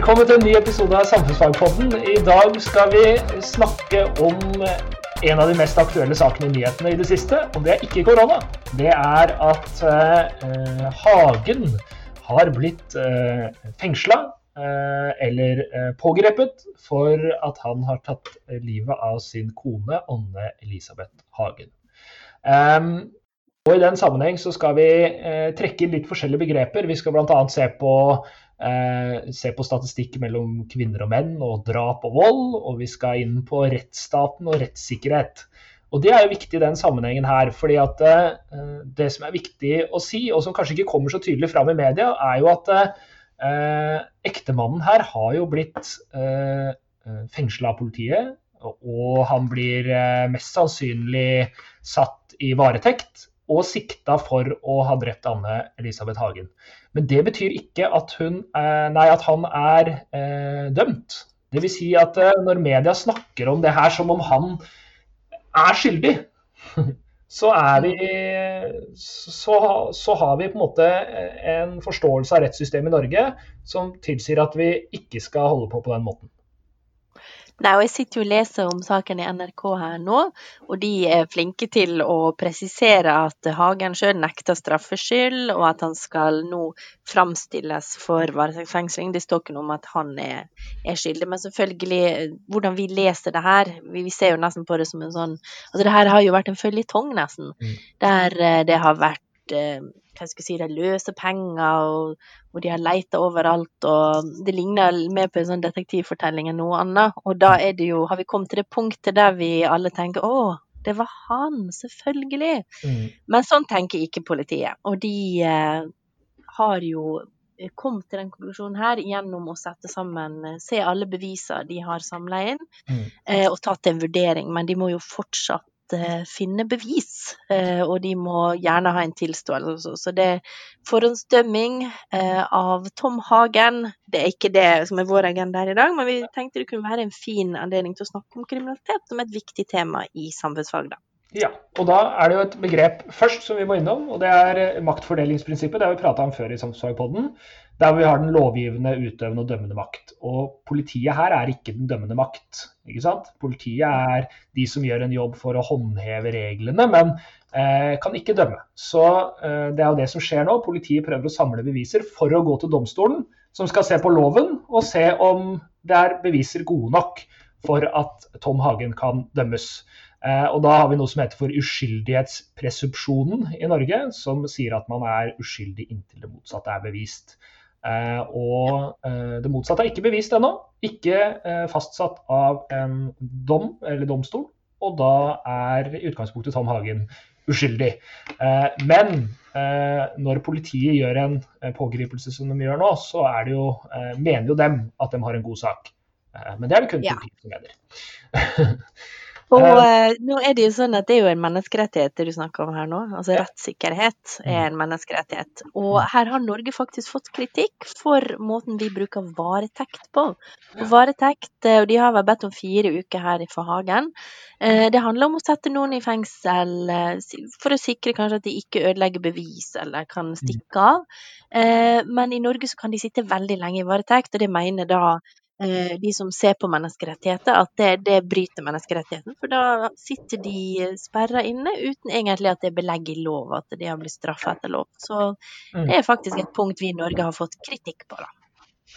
Velkommen til en ny episode av Samfunnsfagpodden. I dag skal vi snakke om en av de mest aktuelle sakene i nyhetene i det siste. Og det er ikke korona. Det er at eh, Hagen har blitt eh, fengsla eh, eller eh, pågrepet for at han har tatt livet av sin kone Anne Elisabeth Hagen. Um, og I den sammenheng så skal vi eh, trekke inn litt forskjellige begreper. Vi skal bl.a. Se, på, eh, se på statistikk mellom kvinner og menn og drap og vold. Og vi skal inn på rettsstaten og rettssikkerhet. Og Det er jo viktig i den sammenhengen her. fordi at eh, Det som er viktig å si, og som kanskje ikke kommer så tydelig fram i media, er jo at eh, ektemannen her har jo blitt eh, fengsla av politiet. Og han blir eh, mest sannsynlig satt i varetekt og sikta for å ha drept Anne Elisabeth Hagen. Men det betyr ikke at, hun, nei, at han er eh, dømt. Dvs. Si at eh, når media snakker om det her som om han er skyldig, så, er vi, så, så har vi på en måte en forståelse av rettssystemet i Norge som tilsier at vi ikke skal holde på på den måten. Nei, og Jeg sitter jo og leser om saken i NRK her nå, og de er flinke til å presisere at Hagen sjøl nekter straffskyld, og at han skal nå framstilles for varetektsfengsling. Det står ikke noe om at han er, er, skyldig. Men selvfølgelig, hvordan vi leser det her Vi, vi ser jo nesten på det som en sånn Altså, det her har jo vært en føljetong, nesten. Mm. Der eh, det har vært eh, hva skal jeg si, det løse penger, og, og de har leita overalt. og Det ligner mer på en sånn detektivfortelling enn noe annet. Og da er det jo, har vi kommet til det punktet der vi alle tenker å, det var han, selvfølgelig. Mm. Men sånn tenker ikke politiet. Og de eh, har jo kommet til den konklusjonen her gjennom å sette sammen, se alle beviser de har samla inn, mm. eh, og tatt en vurdering. Men de må jo fortsatt Eh, finne bevis, eh, og de må gjerne ha en tilståelse. Så det er forhåndsdømming eh, av Tom Hagen. Det er ikke det som er vår agenda her i dag, men vi tenkte det kunne være en fin anledning til å snakke om kriminalitet som et viktig tema i samfunnsfag. da. Ja, og da er det jo et begrep først som vi må innom, og det er maktfordelingsprinsippet. Det har vi prata om før i Samsvarpodden, der vi har den lovgivende, utøvende og dømmende makt. Og politiet her er ikke den dømmende makt. ikke sant? Politiet er de som gjør en jobb for å håndheve reglene, men eh, kan ikke dømme. Så eh, det er jo det som skjer nå. Politiet prøver å samle beviser for å gå til domstolen, som skal se på loven og se om det er beviser gode nok for at Tom Hagen kan dømmes. Eh, og da har vi noe som heter for uskyldighetspresumpsjonen i Norge, som sier at man er uskyldig inntil det motsatte er bevist. Eh, og eh, det motsatte er ikke bevist ennå. Ikke fastsatt av en dom eller domstol. Og da er i utgangspunktet Tom Hagen uskyldig. Men når politiet gjør en pågripelse som de gjør nå, så jo, mener jo dem at de har en god sak. Men det er det kun politiet som mener. Og uh, nå er det jo sånn at det er jo en menneskerettighet det du snakker om her nå. Altså rettssikkerhet er mm. en menneskerettighet. Og her har Norge faktisk fått kritikk for måten vi bruker varetekt på. Og varetekt, eh, og de har vel bedt om fire uker her i Hagen. Uh, det handler om å sette noen i fengsel uh, for å sikre kanskje at de ikke ødelegger bevis eller kan mm. stikke av. Men i Norge så kan de sitte veldig lenge i varetekt, og det mener da de som ser på menneskerettigheter, at det, det, bryter menneskerettigheten. For da sitter de sperra inne uten egentlig at det er belegg i lov, at de har blitt straffa etter lov. Så mm. det er faktisk et punkt vi i Norge har fått kritikk på, da.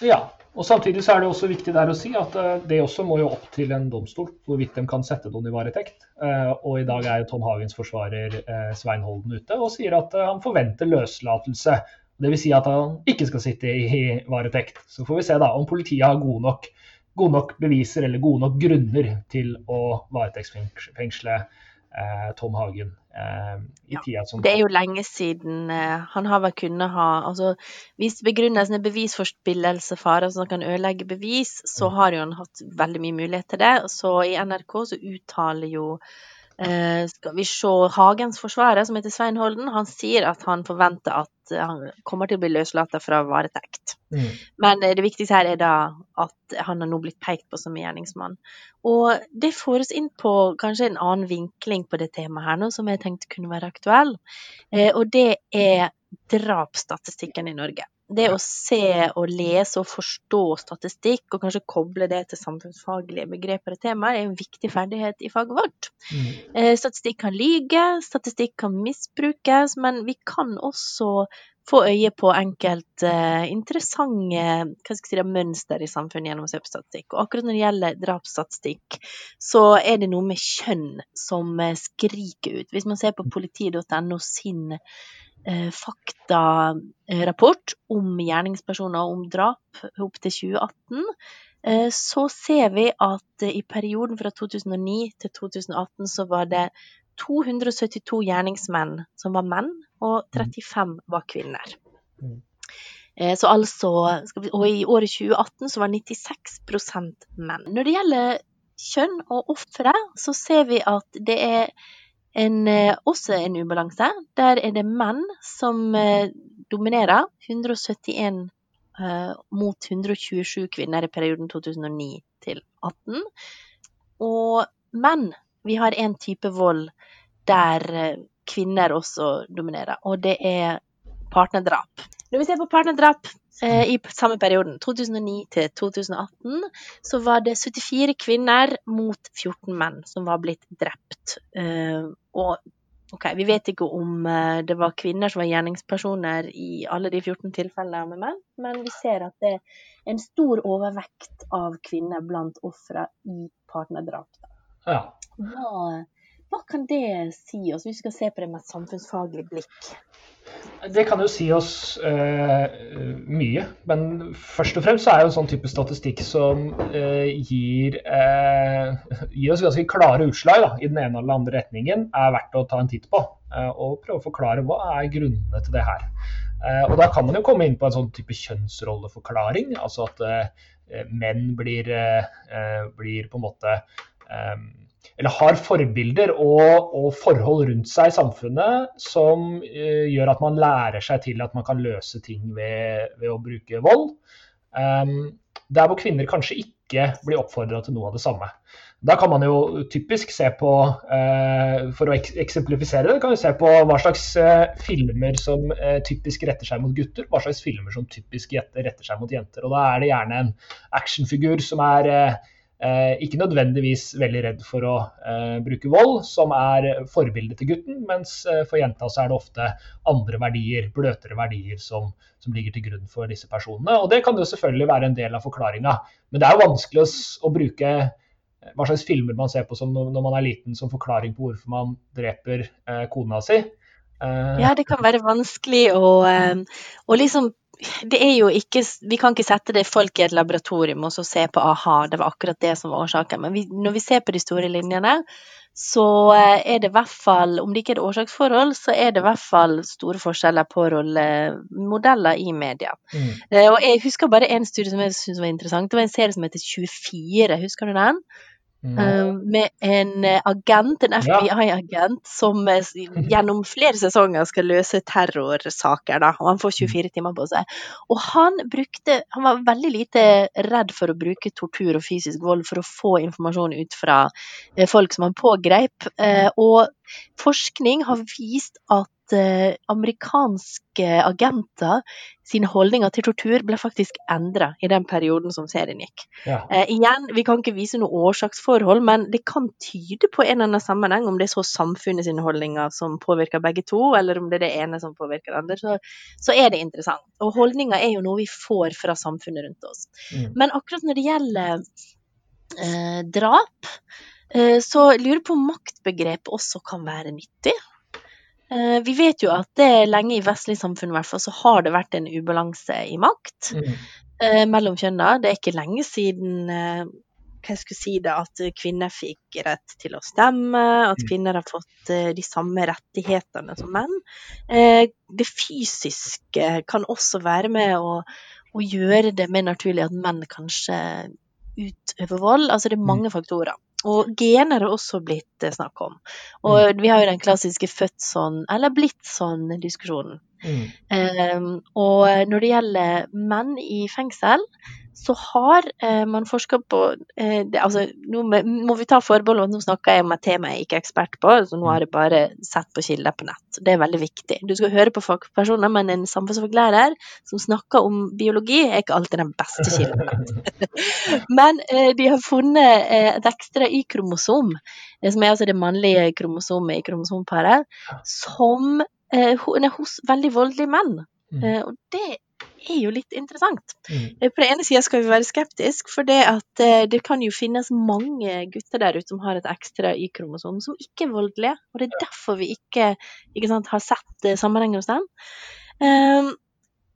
Ja, og samtidig så er det også viktig der å si at eh, det også må jo opp til en domstol hvorvidt de kan sette noen i varetekt. Eh, og i dag er jo Tom Hagens forsvarer Svein Holden ute og sier at han forventer løslatelse Dvs. Si at han ikke skal sitte i varetekt. Så får vi se da om politiet har gode nok, god nok beviser eller gode nok grunner til å varetektsfengsle eh, Tom Hagen. Eh, i ja, tida som Det er jo lenge siden eh, han har vel kunnet ha altså Hvis begrunnelsen er bevisforspillelsefare, som kan ødelegge bevis, så mm. har jo han hatt veldig mye mulighet til det. Så i NRK så uttaler jo Eh, skal vi se Hagens forsvarer, som heter Svein Holden, han sier at han forventer at han kommer til å bli løslatt fra varetekt. Mm. Men eh, det viktigste her er da at han har nå blitt pekt på som gjerningsmann. Og det får oss inn på kanskje en annen vinkling på det temaet her nå, som jeg tenkte kunne være aktuell. Eh, og det er drapsstatistikken i Norge. Det å se og lese og forstå statistikk, og kanskje koble det til samfunnsfaglige begreper og temaer, er en viktig ferdighet i faget vårt. Mm. Eh, statistikk kan lyge, statistikk kan misbrukes, men vi kan også få øye på enkelte uh, interessante si, mønster i samfunnet gjennom å se på statistikk. Og akkurat når det gjelder drapsstatistikk, så er det noe med kjønn som uh, skriker ut. Hvis man ser på politi.no sin faktarapport om gjerningspersoner om drap opp til 2018, så ser vi at i perioden fra 2009 til 2018 så var det 272 gjerningsmenn som var menn, og 35 mm. var kvinner. Mm. Eh, så altså, og i året 2018 så var 96% menn. Når det gjelder kjønn og ofre, så ser vi at det er en, eh, også en ubalanse. Der er det menn som eh, dominerer. 171 uh, mot 127 kvinner i perioden 2009 til 2018. Og menn vi har en type vold der eh, kvinner også dominerer, og det er partnerdrap. Når vi ser på partnerdrap eh, i samme perioden, 2009 til 2018, så var det 74 kvinner mot 14 menn som var blitt drept. Eh, og ok, vi vet ikke om eh, det var kvinner som var gjerningspersoner i alle de 14 tilfellene med menn, men vi ser at det er en stor overvekt av kvinner blant ofre i partnerdrap. Ja. Hva, hva kan det si oss, hvis vi skal se på det med et samfunnsfaglig blikk? Det kan jo si oss eh, mye, men først og fremst så er jo en sånn type statistikk som eh, gir, eh, gir, oss ganske klare utslag da, i den ene eller andre retningen, er verdt å ta en titt på. og prøve å forklare hva er grunnene til det her. og da kan man jo komme inn på en sånn type kjønnsrolleforklaring, altså at menn blir, blir, på en måte eller har forbilder og, og, forhold rundt seg i samfunnet som uh, gjør at man lærer seg til at man kan løse ting ved, ved å bruke vold. Um, der hvor kvinner kanskje ikke blir oppfordra til noe av det samme. Da kan man jo typisk se på, uh, for å eksemplifisere det, kan vi se på hva slags uh, filmer som typisk retter seg mot gutter, hva slags filmer som typisk retter seg mot jenter. Og da er det gjerne en actionfigur som er Eh, ikke nødvendigvis veldig redd for å eh, bruke vold, som er forbildet til gutten, mens eh, for jenta så er det ofte andre verdier, bløtere verdier, som, som, ligger til grunn for disse personene. Og det kan jo selvfølgelig være en del av forklaringa, men det er jo vanskelig å, å, bruke hva slags filmer man ser på som når man er liten, som forklaring på hvorfor man dreper eh, kona si. Eh, ja, det kan være vanskelig å, å liksom det er jo ikke Vi kan ikke sette det folk i et laboratorium og så se på aha, det var akkurat det som var årsaken. Men vi, når vi ser på de store linjene, så eh, er det i hvert fall Om det ikke er et årsaksforhold, så er det i hvert fall store forskjeller på rollemodeller i media. Mm. Eh, og jeg husker bare en studie som jeg syntes var interessant. Det var en serie som heter 24. Husker du den? Uh, med en eh, agent, en FBI-agent, som eh, gjennom flere sesonger skal løse terrorsaker. Da, og Han får 24 mm. timer på seg. Og han brukte Han var veldig lite redd for å bruke tortur og fysisk vold for å få informasjon ut fra folk som han pågrep. Uh, og forskning har vist at eh, amerikanske agenter sine holdninger til tortur ble faktisk endra i den perioden som serien gikk. Ja. Eh, igjen, vi kan ikke vise noe årsaksforhold, men det kan tyde på en eller annen sammenheng, om det er så samfunnet sine holdninger som påvirker begge to, eller om det er det ene som påvirker det andre, så, så er det interessant. Og holdninger er jo noe vi får fra samfunnet rundt oss. Mm. Men akkurat når det gjelder eh, drap, eh, så lurer jeg på om maktbegrepet også kan være nyttig. Eh, vi vet jo at det lenge i vestlig samfunn i hvert fall, så har det vært en ubalanse i makt mm. eh, mellom kjønna. Det er ikke lenge siden eh, hva skulle si det, at kvinner fikk rett til å stemme, at mm. kvinner har fått de samme rettighetene som menn. Det fysiske kan også være med å, å gjøre det mer naturlig at menn kanskje utøver vold. Altså det er mange mm. faktorer. Og gener er også blitt eh, snakk om. Og mm. vi har jo den klassiske født sånn, eller blitt sånn-diskusjonen. Mm. Um, og når det gjelder menn i fengsel, så har eh, man forska på eh, det, altså, Nå må vi ta forbehold om at nå snakker jeg om et tema jeg ikke er ekspert på, så nå har jeg bare sett på kilder på nett. Det er veldig viktig. Du skal høre på fagpersoner, men en samfunnsfaglærer som snakker om biologi, er ikke alltid den beste kilden men eh, de har funnet eh, et ekstra Y-kromosom, eh, som er altså det mannlige kromosomet i kromosomparet, som hos veldig voldelige menn. Mm. og det er jo litt interessant. Mm. Eh, på den ene sida skal vi være skeptiske, for det at eh, det kan jo finnes mange gutter der ute som har et ekstra Y-kromosom, som ikke er voldelige. Og det er derfor vi ikke, ikke sant, har sett sammenhengen hos dem. Um,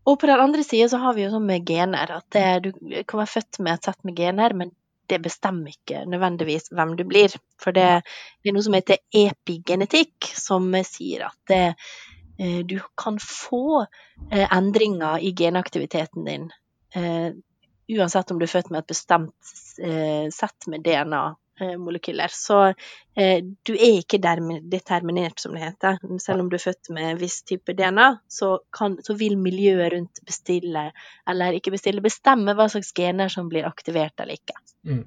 og på den andre sida så har vi jo sånn med gener, at det, du kan være født med et sett med gener, men det bestemmer ikke nødvendigvis hvem du blir. For det, er noe som heter epigenetikk, som sier at det, Eh, du kan få eh, endringer i genaktiviteten din eh, uansett om du er født med et bestemt sett med DNA-molekyler. Så du er ikke determinert, som det heter. Selv om du er født med en viss type DNA, så, kan, så vil miljøet rundt bestille, eller ikke bestille, bestemme hva slags gener som blir aktivert eller ikke. Mm.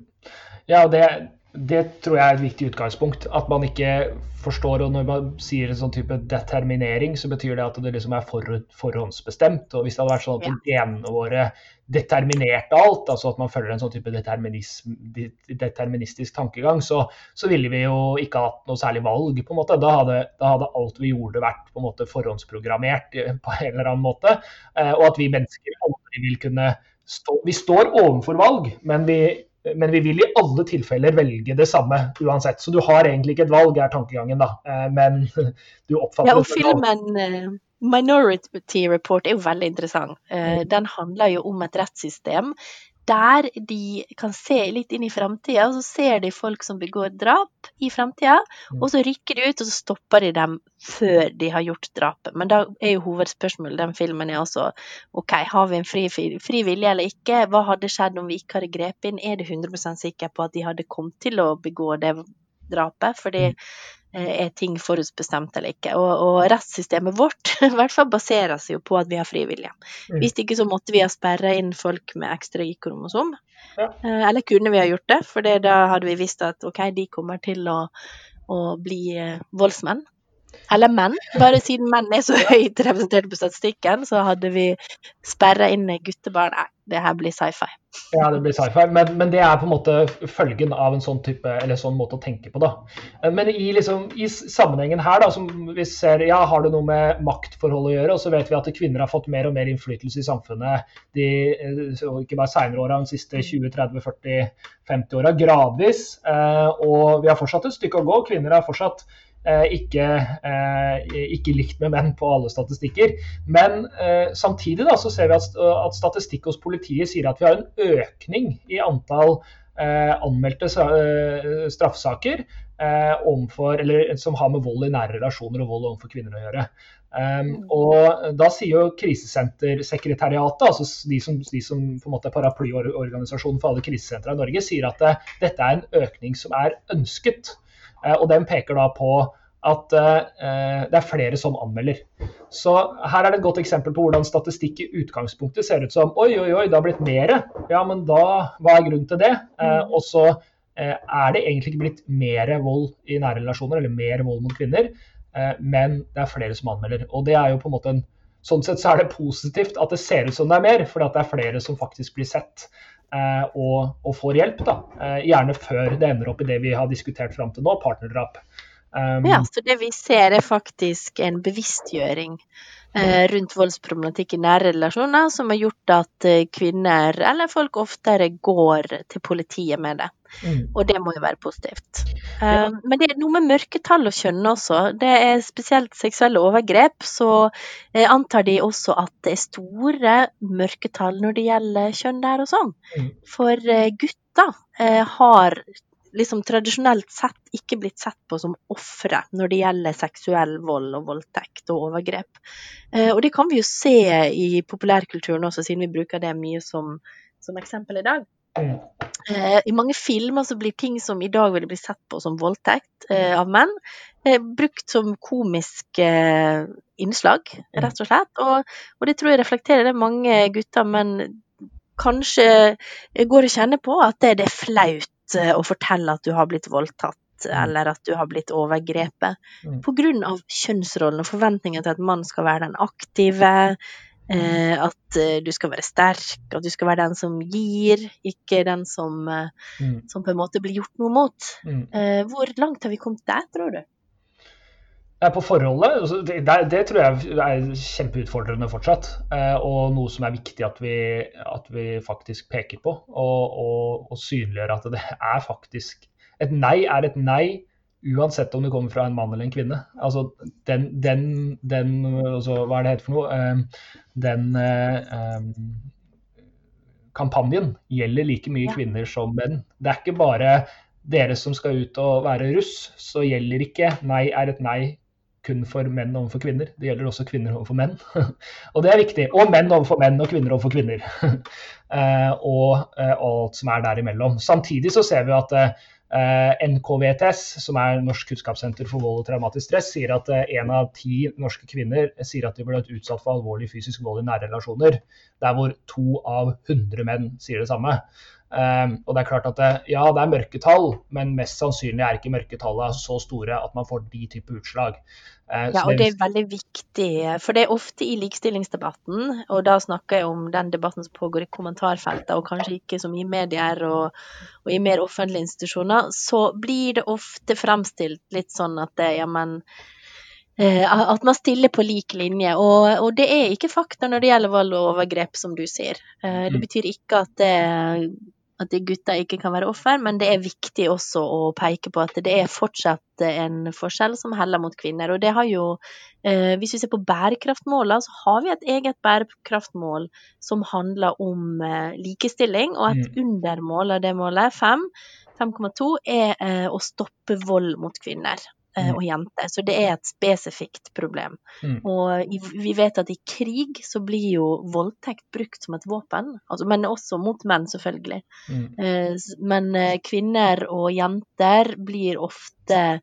Ja, og det det tror jeg er et viktig utgangspunkt. At man ikke forstår og Når man sier en sånn type determinering, så betyr det at det liksom er forhåndsbestemt. og Hvis det hadde vært sånn at genene våre determinerte alt, altså at man følger en sånn type deterministisk tankegang, så, så, ville vi jo ikke hatt noe særlig valg. på en måte. Da hadde, da hadde alt vi gjorde vært på en måte forhåndsprogrammert på en eller annen måte. Eh, og at vi mennesker aldri vil kunne stå Vi står overfor valg, men vi men vi vil i alle tilfeller velge det samme uansett. Så du har egentlig ikke et valg, er tankegangen, da. Eh, men du oppfatter Ja, og filmen uh, Minority Report er jo veldig interessant. Uh, den handler jo om et rettssystem der de kan se litt inn i framtida, og så ser de folk som begår drap i framtida, mm. og så rykker de ut, og så stopper de dem før de har gjort drapet. Men da er jo hovedspørsmålet den filmen er også OK, har vi en fri, fri vilje eller ikke? Hva hadde skjedd om vi ikke hadde grepet inn? Er du 100 sikker på at de hadde kommet til å begå det drapet? Fordi mm. Er ting forutbestemt eller ikke. Og, og rettssystemet vårt i hvert fall baserer seg jo på at vi har frivillige. Mm. Hvis ikke så måtte vi ha sperra inn folk med ekstra Y-kromosom. Ja. Eh, eller kunne vi ha gjort det, for da hadde vi visst at ok, de kommer til å, å bli eh, voldsmenn. Eller menn. Bare siden menn er så høyt representert på statistikken, så hadde vi sperra inn guttebarn. Nei, det her blir sci-fi. Ja, det blir sci-fi, men, men, det er på en måte følgen av en sånn type, sånn måte å tenke på. da. Men i, liksom, i sammenhengen her, da, som vi ser, ja, har det noe med maktforhold å gjøre? Og så vet vi at kvinner har fått mer og mer innflytelse i samfunnet de, ikke bare seinere åra, de siste 20-30-40-50 åra, gradvis. Eh, og vi har fortsatt et stykke å gå. Kvinner har fortsatt Eh, ikke, eh, ikke, likt med menn på alle statistikker. Men eh, samtidig da, så ser vi at, at, statistikk hos politiet sier at vi har en økning i antall anmeldte straffesaker omfor, eller, som har med vold i nære relasjoner og vold overfor kvinner å gjøre. Um, og Da sier jo Krisesentersekretariatet, altså de som, de som på en måte er paraplyorganisasjonen for alle krisesentre i Norge, sier at det, dette er en økning som er ønsket. Eh, og den peker da på at eh, det er flere som anmelder. Så her er det et godt eksempel på hvordan statistikk i utgangspunktet ser ut som oi, oi, oi, det har blitt mer. Ja, men da, hva er grunnen til det? Eh, mm. og så er det egentlig ikke blitt mer vold i nære relasjoner, eller mer vold mot kvinner, men det er flere som anmelder. Og det er jo på en måte en Sånn sett så er det positivt at det ser ut som det er mer, fordi at det er flere som faktisk blir sett. Eh, og, og, får hjelp. Da. Eh, gjerne før det ender opp i det vi har diskutert fram til nå, partnerdrap. Um, ja, så det vi ser er faktisk en bevisstgjøring eh, rundt voldsproblematikk i nære relasjoner som har gjort at eh, kvinner, eller folk oftere, går til politiet med det. Mm. Og det må jo være positivt. Ja. Um, men det er noe med mørketall og kjønn også. Det er spesielt seksuelle overgrep, så eh, antar de også at det er store mørketall når det gjelder kjønn der og sånn. Mm. For eh, gutter har liksom tradisjonelt sett ikke blitt sett på som ofre når det gjelder seksuell vold og voldtekt og overgrep. Eh, og det kan vi jo se i populærkulturen også, siden vi bruker det mye som, som eksempel i dag. Eh, I mange filmer så blir ting som i dag ville bli sett på som voldtekt eh, av menn, brukt som komisk innslag, rett og slett. Og, og, det tror jeg reflekterer det mange gutter, men kanskje går og kjenner på at det, det er flaut å fortelle at du har blitt voldtatt. Mm. Eller at du har blitt overgrepet. Mm. Pga. kjønnsrollen og forventningen til at mann skal være den aktive, eh, at eh, du skal være sterk, at du skal være den som gir, ikke den som, eh, Mm. som på en måte blir gjort noe mot. Mm. Eh, hvor langt har vi kommet der, tror du? På forholdet, altså, det, det tror jeg er kjempeutfordrende fortsatt. eh, Og noe som er viktig at vi, at vi faktisk peker på. Og, og, og synliggjør at det er faktisk Et nei er et nei uansett om det kommer fra en mann eller en kvinne. Altså den, den, den altså, Hva er det heter for noe? Eh, Den eh, kampanjen gjelder like mye kvinner som menn. Det er ikke bare dere som skal ut og være russ, så gjelder ikke nei er et nei kun for menn overfor kvinner. Det gjelder også kvinner overfor menn. og det er viktig. Og menn overfor menn og kvinner overfor kvinner. Eh, og eh, alt som er der imellom. Samtidig så ser vi at eh, NKVTS, som er Norsk kunnskapssenter for vold og traumatisk stress, sier at én av ti norske kvinner sier at de ble utsatt for alvorlig fysisk vold i nære relasjoner. Der hvor to av 100 menn sier det samme. Um, og det er klart at det, ja, det er mørketall, men mest sannsynlig er ikke mørketallene så store at man får de type utslag. Uh, Ja, og det er veldig viktig, for det er ofte i likestillingsdebatten, og da snakker jeg om den debatten som pågår i kommentarfeltet, og kanskje ikke så mye i medier og, og i mer offentlige institusjoner, så blir det ofte fremstilt litt sånn at det, ja, men eh, at man stiller på lik linje, og, og det er ikke fakta når det gjelder vold og overgrep, som du sier. Eh, Det Mm. betyr ikke at det at gutter ikke kan være offer, men det er viktig også å peke på at det er fortsatt en forskjell som heller mot kvinner. Og det har jo, eh, hvis vi ser på bærekraftmålene, så har vi et eget bærekraftmål som handler om eh, likestilling, og et undermål av det målet, 5,2, er eh, å stoppe vold mot kvinner. Eh, Mm. Og jenter. Så det er et spesifikt problem. Mm. Og vi vet at i krig så blir jo voldtekt brukt som et våpen, altså, men også mot menn, selvfølgelig. Mm. Eh, Men eh, kvinner og jenter blir ofte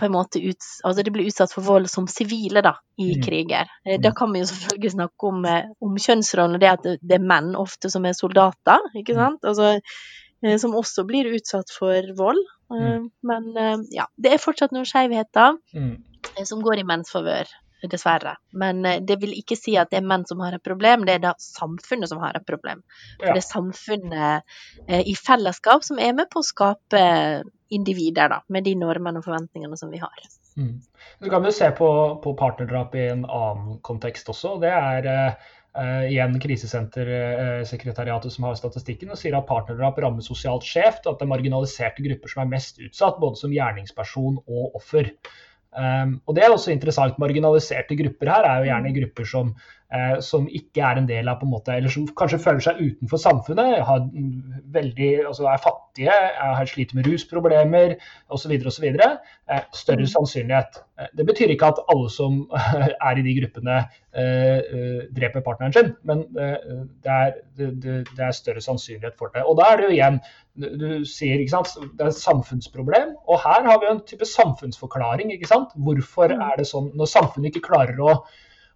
på en måte ut, altså de blir utsatt for vold som sivile da, i Mm. kriger. Eh, Da kan vi jo selvfølgelig snakke om, om kjønnsrollen og det at det er menn ofte som er soldater, ikke Mm. sant? Altså, som også blir utsatt for vold. Eh, Men eh, ja, det er fortsatt noen skjevheter Mm. eh, som går i menns favør, dessverre. Men det vil ikke si at det er menn som har et problem, det er da samfunnet som har et problem. For Ja. det er samfunnet i fellesskap som er med på å skape individer, da, med de normene og forventningene som vi har. Mm. Så kan vi se på, på partnerdrap i en annen kontekst også. Det er eh, igjen Krisesentersekretariatet som har statistikken og sier at partnerdrap rammer sosialt skjevt, og at det er marginaliserte grupper som er mest utsatt, både som gjerningsperson og offer. Um, og det er også interessant. Marginaliserte grupper her er jo gjerne grupper som, som ikke er en del av på en måte, eller som kanskje føler seg utenfor samfunnet, har veldig, altså er fattige, er, sliter med rusproblemer osv. osv. Eh, større Mm. sannsynlighet. Eh, det betyr ikke at alle som er i de gruppene eh, eh, dreper partneren sin, men eh, det, er, det, det, det er større sannsynlighet for det. Og da er det jo igjen du, sier, ikke sant, Det er et samfunnsproblem, og her har vi en type samfunnsforklaring. ikke sant? Hvorfor Mm. er det sånn når samfunnet ikke klarer å,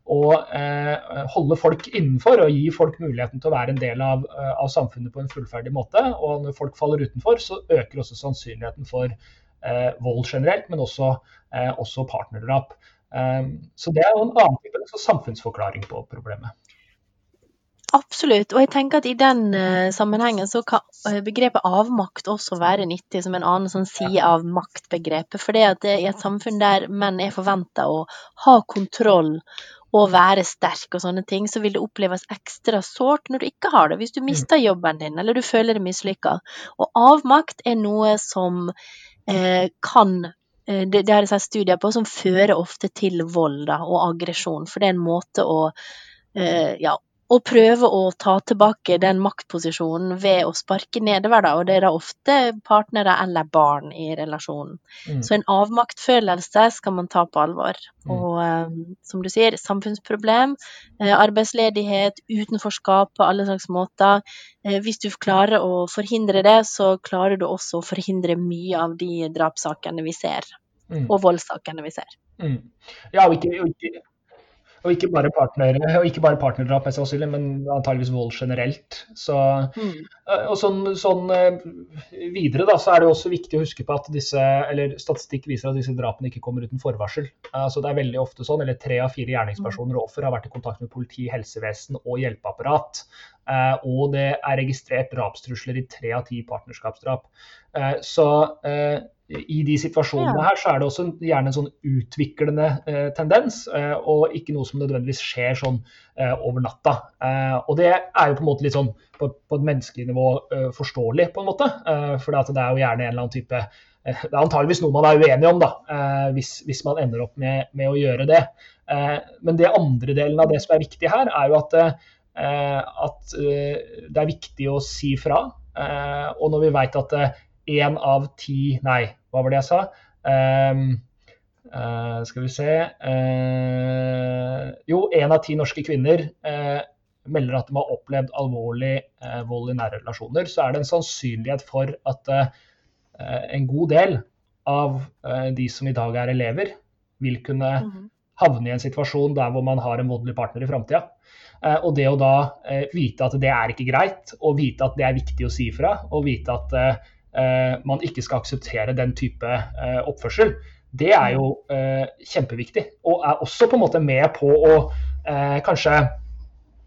å eh, holde folk innenfor og gi folk muligheten til å være en del av, eh, av samfunnet på en fullferdig måte. Og når folk faller utenfor, så øker også sannsynligheten for eh, vold generelt, men også, eh, også partnerdrap. Så det er jo en annen type samfunnsforklaring på problemet. Absolutt. Og jeg tenker at i den sammenhengen så kan begrepet avmakt også være nyttig som en annen sånn side av maktbegrepet. For det at i et samfunn der menn er forventa å ha kontroll og være sterk og sånne ting, så vil det oppleves ekstra sårt når du ikke har det. Hvis du mister jobben din, eller du føler deg mislykka. Og avmakt er noe som eh, kan eh, det, det sett studier på, som fører ofte til vold da, og aggresjon. For det er en måte å eh, ja, å prøve å ta tilbake den maktposisjonen ved å sparke nedover, da, og det er da ofte partnere eller barn i relasjonen. Mm. Så en avmaktfølelse skal man ta på alvor. Mm. Og eh, som du sier, samfunnsproblem, eh, arbeidsledighet, utenforskap på alle slags måter. Eh, hvis du klarer å forhindre det, så klarer du også å forhindre mye av de drapssakene vi ser, Mm. og voldssakene vi ser. Mm. Ja, og ikke, og ikke Og ikke bare, partner, og ikke bare partnerdrap, mest sannsynlig, men antageligvis vold generelt. Så, mm. Og sånn, sånn, videre da, så er det også viktig å huske på at disse, eller statistikk viser at disse drapene ikke kommer uten forvarsel. Altså det er veldig ofte sånn, eller Tre av fire gjerningspersoner og offer har vært i kontakt med politi, helsevesen og hjelpeapparat. Og det er registrert drapstrusler i tre av ti partnerskapsdrap. Så i de situasjonene her så er det også gjerne en sånn utviklende eh, tendens, eh, og ikke noe som nødvendigvis skjer sånn eh, over natta. Eh, og det er jo på en måte litt sånn på, på et menneskelig nivå eh, forståelig, på en måte. Eh, for det er jo gjerne en eller annen type Det er antageligvis noe man er uenig om, da, hvis, hvis, man ender opp med, med å gjøre det. men det andre delen av det som er viktig her, er jo at, at det er viktig å si fra. og når vi veit at én av ti Nei, hva var det jeg sa? Um, uh, skal vi se uh, Jo, én av ti norske kvinner uh, melder at de har opplevd alvorlig vold i nære relasjoner. Så er det en sannsynlighet for at en god del av de som i dag er elever, vil kunne mhm. havne i en situasjon der hvor man har en voldelig partner i framtida. Og det å da vite at det er ikke greit, og vite at det er viktig å si fra, og vite at man ikke skal akseptere den type eh, oppførsel, det er jo eh, kjempeviktig. Og er også på en måte med på å kanskje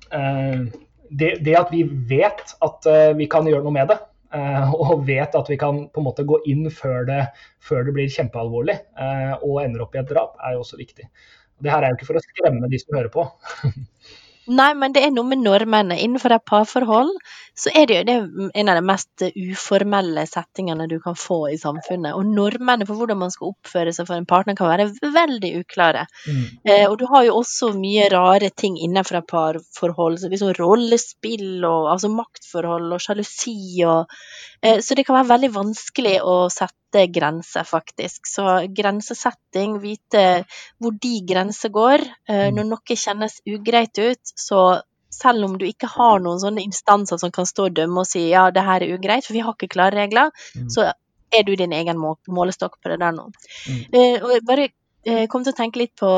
det, det, at vi vet at vi kan gjøre noe med det, og vet at vi kan på en måte gå inn før det, før det blir kjempealvorlig og ender opp i et drap, er jo også viktig. Det her er jo ikke for å skremme de som hører på. Nei, men det er noe med normene. Innenfor et parforhold så er det jo det en av de mest uformelle settingene du kan få i samfunnet. Og normene for hvordan man skal oppføre seg for en partner kan være veldig uklare. Mm. Eh, og du har jo også mye rare ting innenfor et parforhold, så liksom rollespill og altså maktforhold og sjalusi og eh, Så det kan være veldig vanskelig å sette sette grenser, faktisk. Så grensesetting, vite hvor de grenser går. Eh, mm. Når noe kjennes ugreit ut, så selv om du ikke har noen sånne instanser som kan stå og dømme og si ja, det her er ugreit, for vi har ikke klare regler, mm. så er du din egen målestokk på det der nå. Mm. Eh, og jeg bare eh, kom til å tenke litt på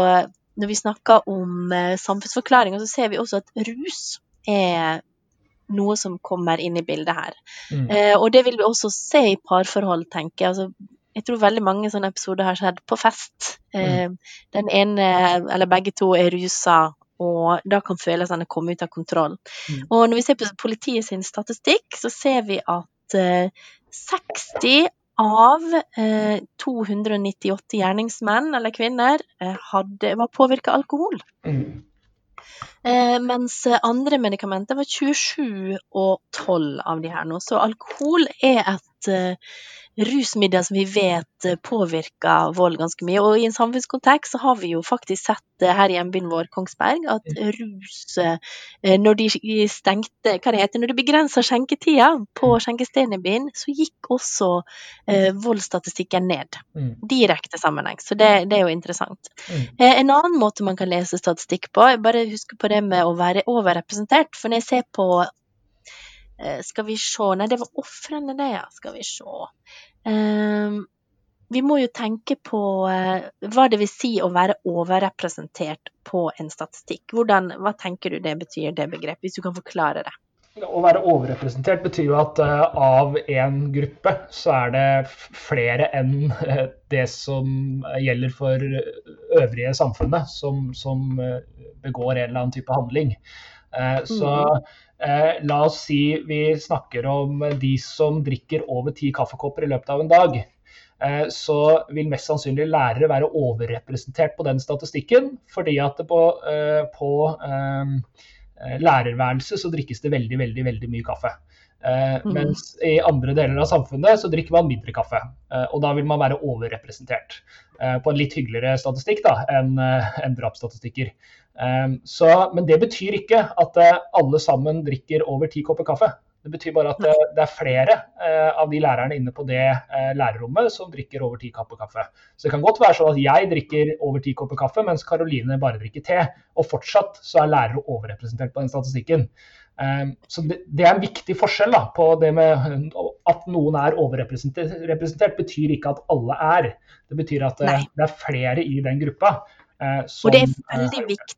når vi snakker om samfunnsforklaring, så ser vi også at rus er noe som kommer inn i bildet her. Mm. Eh, og det vil vi også se i parforhold, tenker jeg. Altså, jeg tror veldig mange sånne episoder har skjedd på fest. Eh, mm. Den ene, eller begge to, er rusa, og da kan følelsene komme ut av kontroll. Mm. Og når vi ser på politiet sin statistikk, så ser vi at eh, 60 av eh, 298 gjerningsmenn eller -kvinner eh, hadde, var påvirka av alkohol. Mm. Eh, mens andre medikamenter var 27 og 12 av de her nå. Så alkohol er et eh, rusmiddel som vi vet eh, påvirker vold ganske mye. Og i en samfunnskontekst så har vi jo faktisk sett det her i hjembyen vår, Kongsberg, at rus eh, Når de stengte Hva det heter Når de begrensa skjenketida på mm. skjenkestedene i byen, så gikk også eh, voldsstatistikken ned. Mm. Direkte sammenheng. Så det, det, er jo interessant. Mm. Eh, en annen måte man kan lese statistikk på, bare husk på det med å være overrepresentert. For når jeg ser på Eh, skal vi se Nei, det var ofrene, det, ja. Skal vi se. Um, vi må jo tenke på uh, hva det vil si å være overrepresentert på en statistikk. Hvordan, hva tenker du det betyr, det begrepet, hvis du kan forklare det? Å være overrepresentert betyr jo at uh, av en gruppe så er det flere enn det som gjelder for øvrige samfunnet, som, som begår en eller annen type handling. Så mm. Eh, la oss si vi snakker om de som drikker over ti kaffekopper i løpet av en dag. Eh, så vil mest sannsynlig lærere være overrepresentert på den statistikken. Fordi at på, eh, på eh, lærerværelset så drikkes det veldig, veldig, veldig mye kaffe. Uh, mm. Mens i andre deler av samfunnet så drikker man mindre kaffe. Uh, og da vil man være overrepresentert uh, på en litt hyggeligere statistikk da, enn en drapsstatistikker. Så, men det betyr ikke at alle sammen drikker over ti kopper kaffe. Det betyr bare at det, det er flere av de lærerne inne på det lærerrommet som drikker over ti kopper kaffe. Så det kan godt være sånn at jeg drikker over ti kopper kaffe, mens Karoline bare drikker te. Og fortsatt så er lærere overrepresentert på den statistikken. Ehm, så det, er en viktig forskjell da, på det med at noen er overrepresentert, betyr ikke at alle er. Det betyr at eh, Nei. det er flere i den gruppa. Eh, som, og det er veldig viktig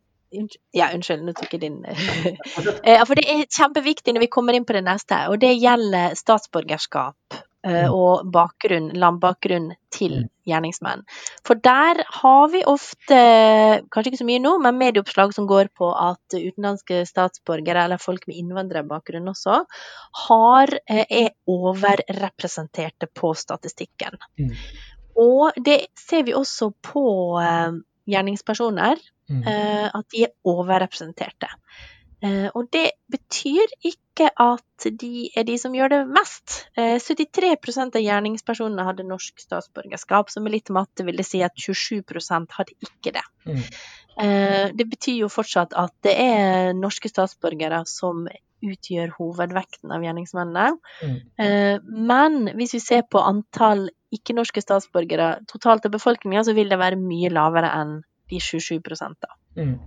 Ja, unnskyld, nå tok jeg din eh, For det er kjempeviktig når vi kommer inn på det neste, og det gjelder statsborgerskap eh. Og bakgrunn, landbakgrunn til mm. gjerningsmenn. For der har vi ofte, kanskje ikke så mye nå, men medieoppslag som går på at utenlandske statsborgere, eller folk med innvandrerbakgrunn også, har, er overrepresenterte på statistikken. Mm. Og det ser vi også på gjerningspersoner Mm. Eh, at de er overrepresenterte. Eh, og det betyr ikke at de er de som gjør det mest. 73 eh, av gjerningspersonene hadde norsk statsborgerskap, så med litt matte vil det si at 27 hadde ikke det. Mm. Det betyr jo fortsatt at det er norske statsborgere som utgjør hovedvekten av gjerningsmennene. Mm. Men hvis vi ser på antall ikke-norske statsborgere totalt av befolkninga, så vil det være mye lavere enn de 27 da. Mm.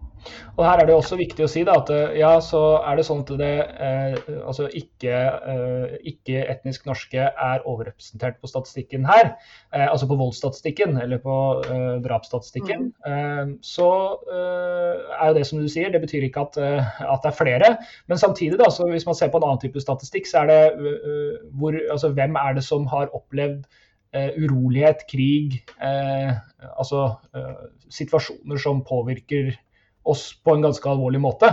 Og her er det også viktig å si da, at eh, ja, så er det sånn at det eh, altså ikke, eh, ikke, etnisk norske er overrepresentert på statistikken her. Eh, altså på voldsstatistikken eller på eh, drapsstatistikken. Mm. Eh, så er jo det som du sier, det betyr ikke at, at det er flere. Men samtidig, da, så hvis man ser på en annen type statistikk, så er det hvor, altså, hvem er det som har opplevd urolighet, krig, uh, altså uh, situasjoner som påvirker oss på en ganske alvorlig måte,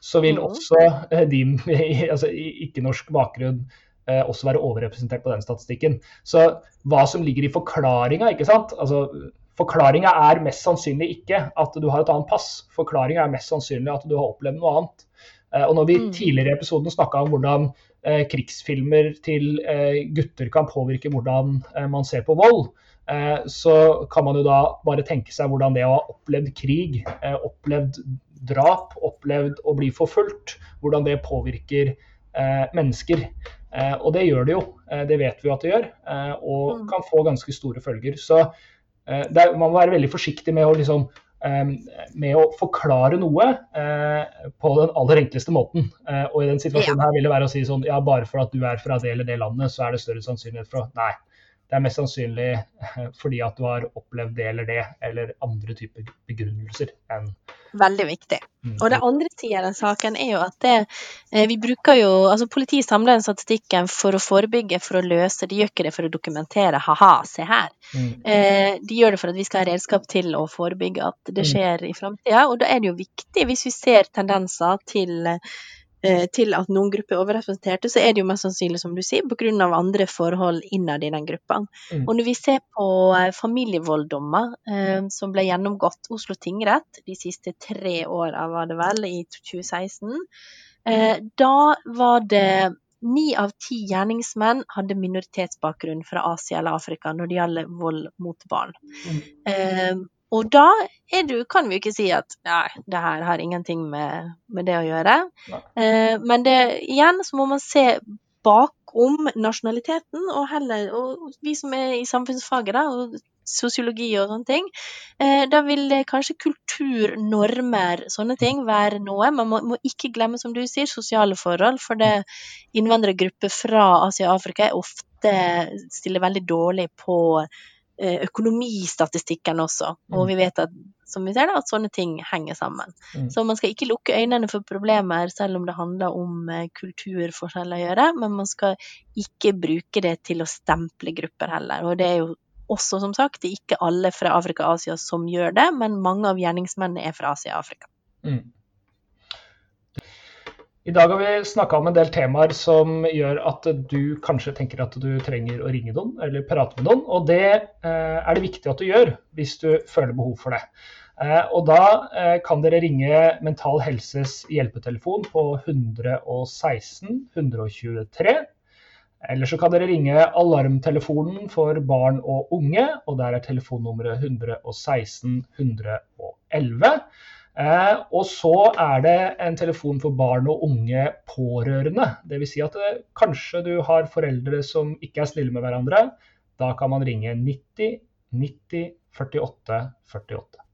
så vil mm. også de med altså, ikke-norsk bakgrunn også være overrepresentert på den statistikken. Så hva som ligger i forklaringa, ikke sant. Altså, Forklaringa er mest sannsynlig ikke at du har et annet pass. Forklaringa er mest sannsynlig at du har opplevd noe annet. Og når vi mm. tidligere i episoden snakka om hvordan Eh, krigsfilmer til eh, gutter kan påvirke hvordan eh, man ser på vold, så kan man jo da bare tenke seg hvordan det å ha opplevd krig, opplevd drap, opplevd å bli forfulgt, hvordan det påvirker mennesker. Og det gjør det jo, det vet vi at det gjør, og mm. kan få ganske store følger. Så er, man må være veldig forsiktig med å liksom med å forklare noe eh, på den aller enkleste måten. Eh, og i den situasjonen her vil det være å si sånn ja, bare for at du er fra det eller det landet, så er det større sannsynlighet for å Nei. Det er mest sannsynlig eh, fordi at du har opplevd det eller det, eller andre typer begrunnelser enn Veldig viktig. Mm. Og det andre sida av den saken er jo at det, eh, vi bruker jo altså Politiet samler den statistikken for å forebygge, for å løse. De gjør ikke det for å dokumentere. Ha-ha, se her. Mm. Eh, de gjør det for at vi skal ha redskap til å forebygge at det mm. skjer mm. i framtida. Og da er det jo viktig, hvis vi ser tendenser til til at noen grupper er overrepresenterte, så er det jo mest sannsynlig, som du sier, pga. andre forhold innad i den gruppa. Mm. Og når vi ser på eh, familievolddommer eh, som ble gjennomgått Oslo tingrett de siste tre åra, var det vel, i 2016, eh, da var det ni av ti gjerningsmenn hadde minoritetsbakgrunn fra Asia eller Afrika når det gjelder vold mot barn. Mm. Og da du, kan vi jo ikke si at nei, det her har ingenting med, med det å gjøre. Eh, men det, igjen så må man se bakom nasjonaliteten, og heller og vi som er i samfunnsfaget, da, og sosiologi og sånne ting, eh, da vil kanskje kultur, normer, sånne ting være noe. Man må, må ikke glemme, som du sier, sosiale forhold. For det innvandrergrupper fra Asia og Afrika er ofte stiller veldig dårlig på økonomistatistikken også. Og mm. vi vet at, som vi ser da, at sånne ting henger sammen. Mm. Så man skal ikke lukke øynene for problemer selv om det handler om eh, kulturforskjeller å gjøre, men man skal ikke bruke det til å stemple grupper heller. Og det er jo også, som sagt, det er ikke alle fra Afrika og Asia som gjør det, men mange av gjerningsmennene er fra Asia og Afrika. Mm. I dag har vi snakka om en del temaer som gjør at du kanskje tenker at du trenger å ringe noen eller prate med noen. Og det eh, er det viktig at du gjør hvis du føler behov for det. Eh, og da eh, kan dere ringe Mental Helses hjelpetelefon på 116 123. Eller så kan dere ringe alarmtelefonen for barn og unge, og der er telefonnummeret 116 111. Eh, og så er det en telefon for barn og unge pårørende. Dvs. Si at eh, kanskje du har foreldre som ikke er snille med hverandre. Da kan man ringe 90 90 48 48.